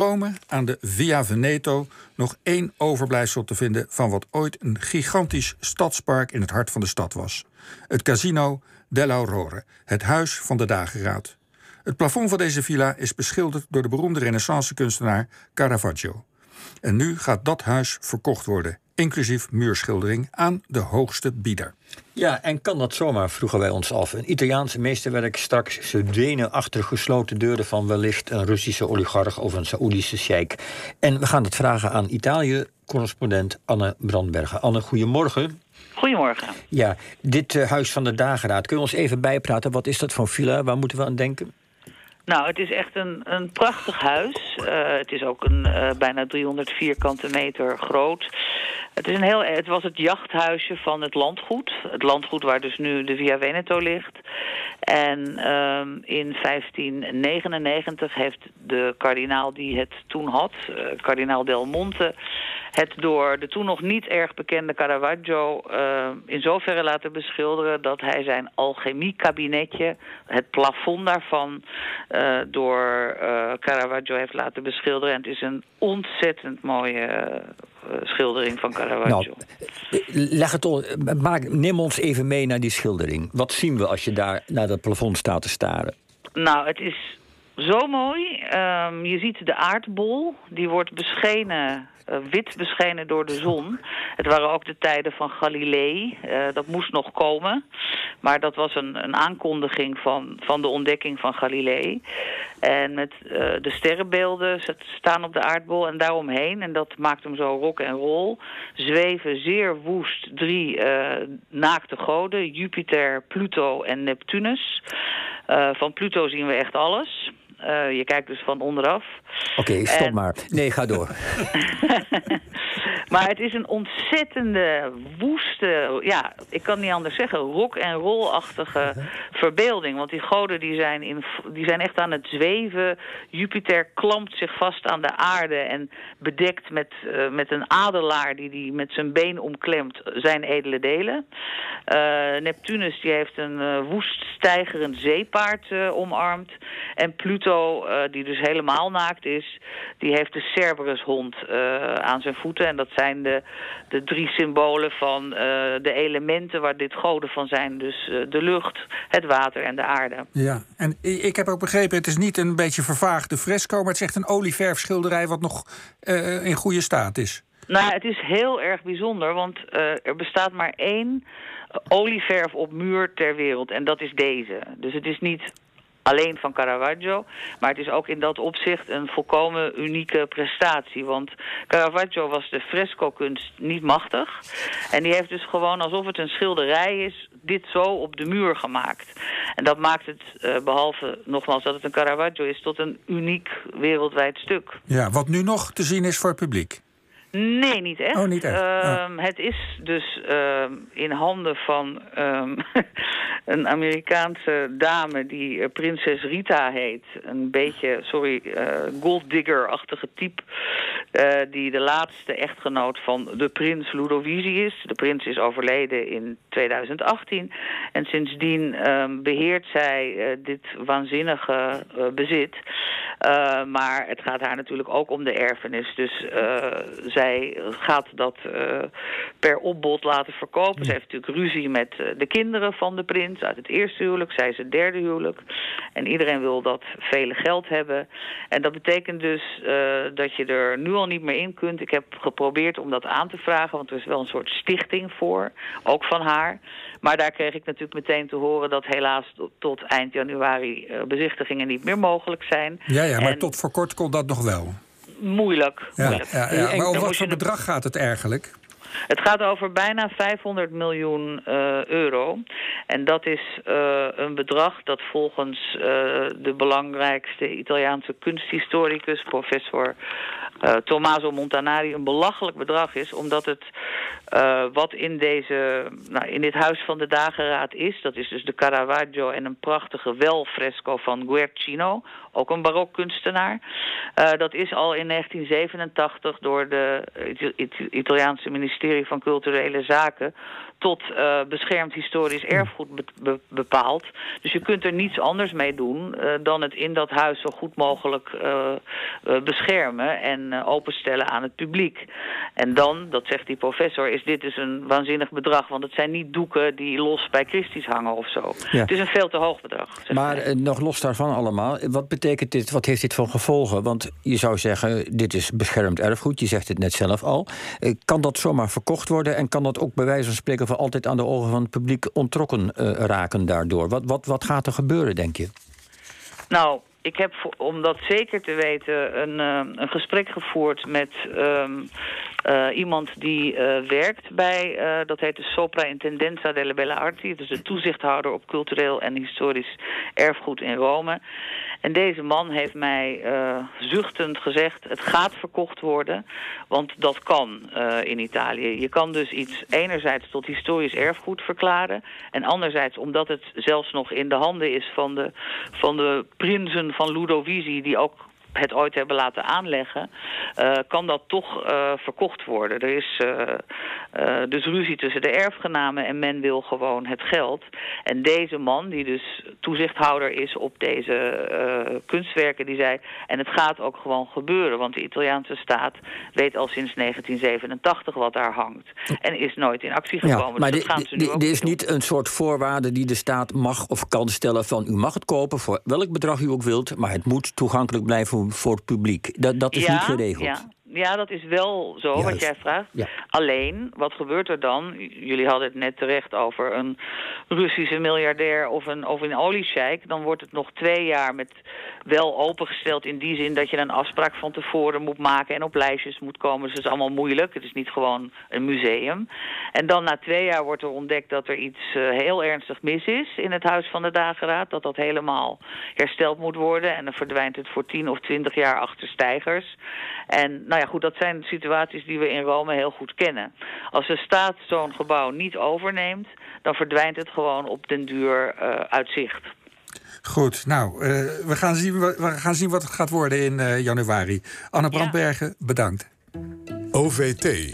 Rome aan de Via Veneto nog één overblijfsel te vinden van wat ooit een gigantisch stadspark in het hart van de stad was. Het Casino dell'Aurore, het huis van de dageraad. Het plafond van deze villa is beschilderd door de beroemde renaissance-kunstenaar Caravaggio. En nu gaat dat huis verkocht worden, inclusief muurschildering, aan de hoogste bieder. Ja, en kan dat zomaar, vroegen wij ons af. Een Italiaanse meesterwerk straks verdwenen achter gesloten deuren van wellicht een Russische oligarch of een Saoedische sheik. En we gaan het vragen aan Italië-correspondent Anne Brandbergen. Anne, goedemorgen. Goedemorgen. Ja, dit uh, Huis van de Dageraad, kun je ons even bijpraten? Wat is dat voor villa? Waar moeten we aan denken? Nou, het is echt een, een prachtig huis. Uh, het is ook een uh, bijna 300 vierkante meter groot. Het, is een heel, het was het jachthuisje van het landgoed. Het landgoed waar dus nu de Via Veneto ligt. En uh, in 1599 heeft de kardinaal die het toen had, uh, kardinaal Del Monte het door de toen nog niet erg bekende Caravaggio uh, in zoverre laten beschilderen dat hij zijn alchemiekabinetje, het plafond daarvan, uh, door uh, Caravaggio heeft laten beschilderen. En het is een ontzettend mooie schildering van Caravaggio. Nou, leg het maak, neem ons even mee naar die schildering. Wat zien we als je daar naar dat plafond staat te staren? Nou, het is zo mooi. Um, je ziet de aardbol. Die wordt beschenen wit beschenen door de zon. Het waren ook de tijden van Galilei. Uh, dat moest nog komen. Maar dat was een, een aankondiging van, van de ontdekking van Galilei. En met uh, de sterrenbeelden staan op de aardbol en daaromheen. En dat maakt hem zo rock en roll. Zweven zeer woest drie naakte goden. Jupiter, Pluto en Neptunus. van Pluto zien we echt alles. Uh, je kijkt dus van onderaf. Oké, okay, stop en... maar. Nee, ga door. maar het is een ontzettende, woeste, ja, ik kan niet anders zeggen, rock- en roll-achtige verbeelding. Want die goden die zijn, in, die zijn echt aan het zweven. Jupiter klampt zich vast aan de aarde en bedekt met, uh, met een adelaar die die met zijn been omklemt zijn edele delen. Uh, Neptunus die heeft een uh, woest stijgerend zeepaard omarmd. En Pluto, die dus helemaal naakt is, die heeft de Cerberushond aan zijn voeten. En dat zijn de, de drie symbolen van uh, de elementen waar dit goden van zijn. Dus uh, de lucht, het water en de aarde. Ja, en ik heb ook begrepen, het is niet een beetje vervaagde fresco... maar het is echt een olieverfschilderij wat nog uh, in goede staat is. Nou, het is heel erg bijzonder, want er bestaat maar één olieverf op muur ter wereld. En dat is deze. Dus het is niet alleen van Caravaggio. Maar het is ook in dat opzicht een volkomen unieke prestatie. Want Caravaggio was de fresco-kunst niet machtig. En die heeft dus gewoon alsof het een schilderij is... dit zo op de muur gemaakt. En dat maakt het, uh, behalve nogmaals dat het een Caravaggio is... tot een uniek wereldwijd stuk. Ja, wat nu nog te zien is voor het publiek. Nee, niet echt. Oh, niet echt. Uh, oh. Het is dus uh, in handen van um, een Amerikaanse dame die uh, prinses Rita heet. Een beetje, sorry, uh, golddigger-achtige type. Uh, die de laatste echtgenoot van de prins Ludovici is. De prins is overleden in 2018. En sindsdien um, beheert zij dit waanzinnige bezit. Maar het gaat haar natuurlijk ook om de erfenis. Dus uh, zij gaat dat uh, per opbod laten verkopen. Ze heeft natuurlijk ruzie met de kinderen van de prins uit het eerste huwelijk. Zij is het derde huwelijk. En iedereen wil dat vele geld hebben. En dat betekent dus dat je er nu al niet meer in kunt. Ik heb geprobeerd om dat aan te vragen, want er is wel een soort stichting voor. Ook van haar. Maar daar kreeg ik natuurlijk meteen te horen dat helaas tot, tot eind januari bezichtigingen niet meer mogelijk zijn. Ja, ja, maar en... tot voor kort kon dat nog wel. Moeilijk. Ja, moeilijk. Ja, ja. Maar over wat voor bedrag gaat het eigenlijk? Het gaat over bijna 500 miljoen uh, euro. En dat is uh, een bedrag dat volgens uh, de belangrijkste Italiaanse kunsthistoricus, professor Tommaso Montanari een belachelijk bedrag is, omdat het uh, wat in, deze, nou, in dit Huis van de Dageraad is, dat is dus de Caravaggio en een prachtige welfresco van Guercino, ook een barokkunstenaar. Uh, dat is al in 1987 door de Italiaanse ministerie van Culturele Zaken tot uh, beschermd historisch erfgoed be be bepaald. Dus je kunt er niets anders mee doen dan het in dat huis zo goed mogelijk beschermen en openstellen aan het publiek. En dan, dat zegt die professor, is dit dus een waanzinnig bedrag. Want het zijn niet doeken die los bij Christie's hangen of zo. Ja. Het is een veel te hoog bedrag. Maar nog los daarvan allemaal, wat betekent dit, wat heeft dit voor gevolgen? Want je zou zeggen, dit is beschermd erfgoed, je zegt het net zelf al. kan dat zomaar verkocht worden en kan dat ook bij wijze van spreken we altijd aan de ogen van het publiek ontrokken uh, raken daardoor. Wat, wat, wat gaat er gebeuren, denk je? Nou, ik heb, om dat zeker te weten, een, uh, een gesprek gevoerd met um, iemand die uh, werkt bij, dat heet de Sopra Intendenza delle Belle Arti. Dus de toezichthouder op cultureel en historisch erfgoed in Rome. En deze man heeft mij uh, zuchtend gezegd... het gaat verkocht worden, want dat kan uh, in Italië. Je kan dus iets enerzijds tot historisch erfgoed verklaren... en anderzijds, omdat het zelfs nog in de handen is van de, van de prinsen van Ludovisi... die ook het ooit hebben laten aanleggen, uh, kan dat toch uh, verkocht worden. Er is uh, dus ruzie tussen de erfgenamen en men wil gewoon het geld. En deze man, die dus toezichthouder is op deze kunstwerken, die zei... en het gaat ook gewoon gebeuren, want de Italiaanse staat weet al sinds 1987 wat daar hangt. En is nooit in actie gekomen. Ja, maar dus er is niet een soort voorwaarde die de staat mag of kan stellen van... u mag het kopen voor welk bedrag u ook wilt, maar het moet toegankelijk blijven voor het publiek. Dat, dat is ja, niet geregeld. Ja. Ja, dat is wel zo Juist. wat jij vraagt. Ja. Alleen, wat gebeurt er dan? Jullie hadden het net terecht over een Russische miljardair of een, of een oliesjeik. Dan wordt het nog twee jaar met wel opengesteld in die zin dat je een afspraak van tevoren moet maken en op lijstjes moet komen. Dus het is allemaal moeilijk. Het is niet gewoon een museum. En dan na twee jaar wordt er ontdekt dat er iets uh, heel ernstig mis is in het Huis van de Dageraad. Dat dat helemaal hersteld moet worden. En dan verdwijnt het voor tien of twintig jaar achter stijgers. En nou ja, goed, dat zijn situaties die we in Rome heel goed kennen. Als de staat zo'n gebouw niet overneemt, dan verdwijnt het gewoon op den duur uh, uit zicht. Goed, nou, uh, we, gaan zien, we gaan zien wat het gaat worden in uh, januari. Anne Brandbergen, ja. bedankt. OVT